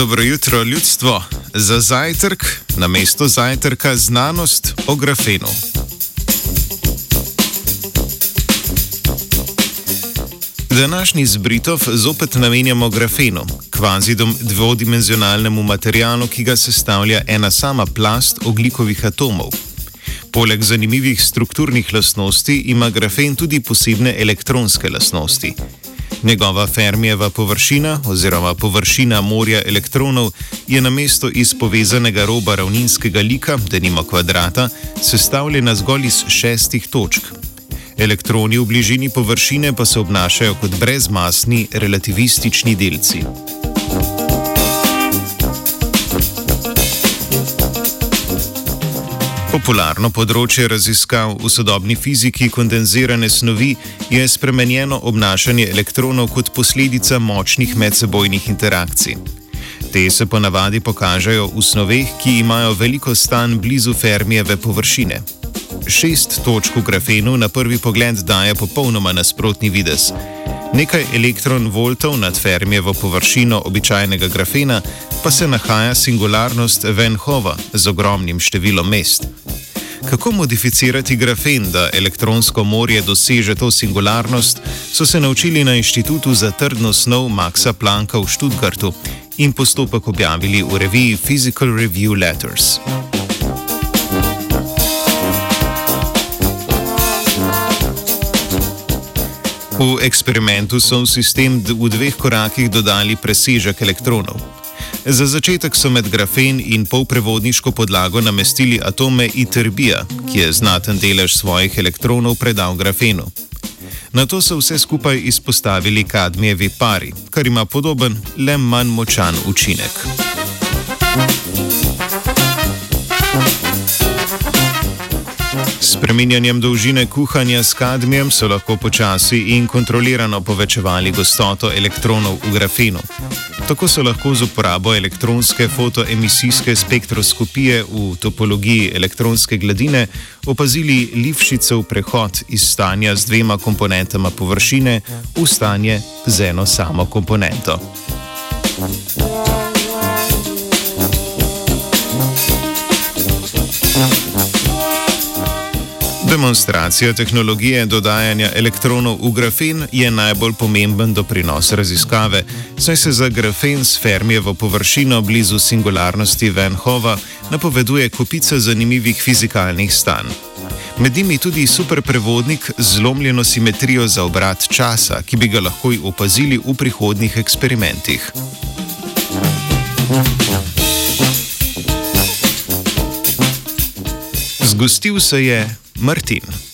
Dobro jutro, ljudstvo. Za zajtrk, na mesto zajtrka, znanost o grafenu. Današnji zbritov zopet namenjamo grafenu, kvazi dvodimenzionalnemu materialu, ki ga sestavlja ena sama plast oglikovih atomov. Poleg zanimivih strukturnih lastnosti ima grafen tudi posebne elektronske lastnosti. Njegova Fermijeva površina oziroma površina morja elektronov je na mesto iz povezanega roba ravninskega lika, denimo kvadrata, sestavljena zgolj iz šestih točk. Elektroni v bližini površine pa se obnašajo kot brezmasni relativistični delci. Popularno področje raziskav v sodobni fiziki kondenzirane snovi je spremenjeno obnašanje elektronov kot posledica močnih medsebojnih interakcij. Te se ponavadi pokažejo v snoveh, ki imajo veliko stan blizu Fermijeve površine. Šest točk v grafenu na prvi pogled daje popolnoma nasprotni videz. Nekaj elektron voltov nad Fermijevo površino običajnega grafena pa se nahaja singularnost Venhova z ogromnim številom mest. Kako modificirati grafen, da elektronsko morje doseže to singularnost, so se naučili na Inštitutu za trdno snov Maxa Plancka v Študgartu in postopek objavili v reviji Physical Review Letters. V eksperimentu so v sistem v dveh korakih dodali presežek elektronov. Za začetek so med grafen in polprevodniško podlago namestili atome iterbija, ki je znaten delež svojih elektronov predal grafenu. Na to so vse skupaj izpostavili kadmijevi pari, kar ima podoben, le manj močan učinek. Spreminjanjem dolžine kuhanja s kadmijem so lahko počasi in kontrolirano povečevali gostoto elektronov v grafenu. Tako so lahko z uporabo elektronske fotoemisijske spektroskopije v topologiji elektronske gladine opazili Livšicev prehod iz stanja z dvema komponentama površine v stanje z eno samo komponento. Demonstracija tehnologije dodajanja elektronov v grafen je najbolj pomemben doprinos raziskave, saj se za grafen s Fermijevo površino blizu singularnosti Venhova napoveduje kupica zanimivih fizikalnih stanj. Med njimi tudi superprevodnik z zlomljeno simetrijo za obrat časa, ki bi ga lahko opazili v prihodnih eksperimentih. Zgostil se je Martino.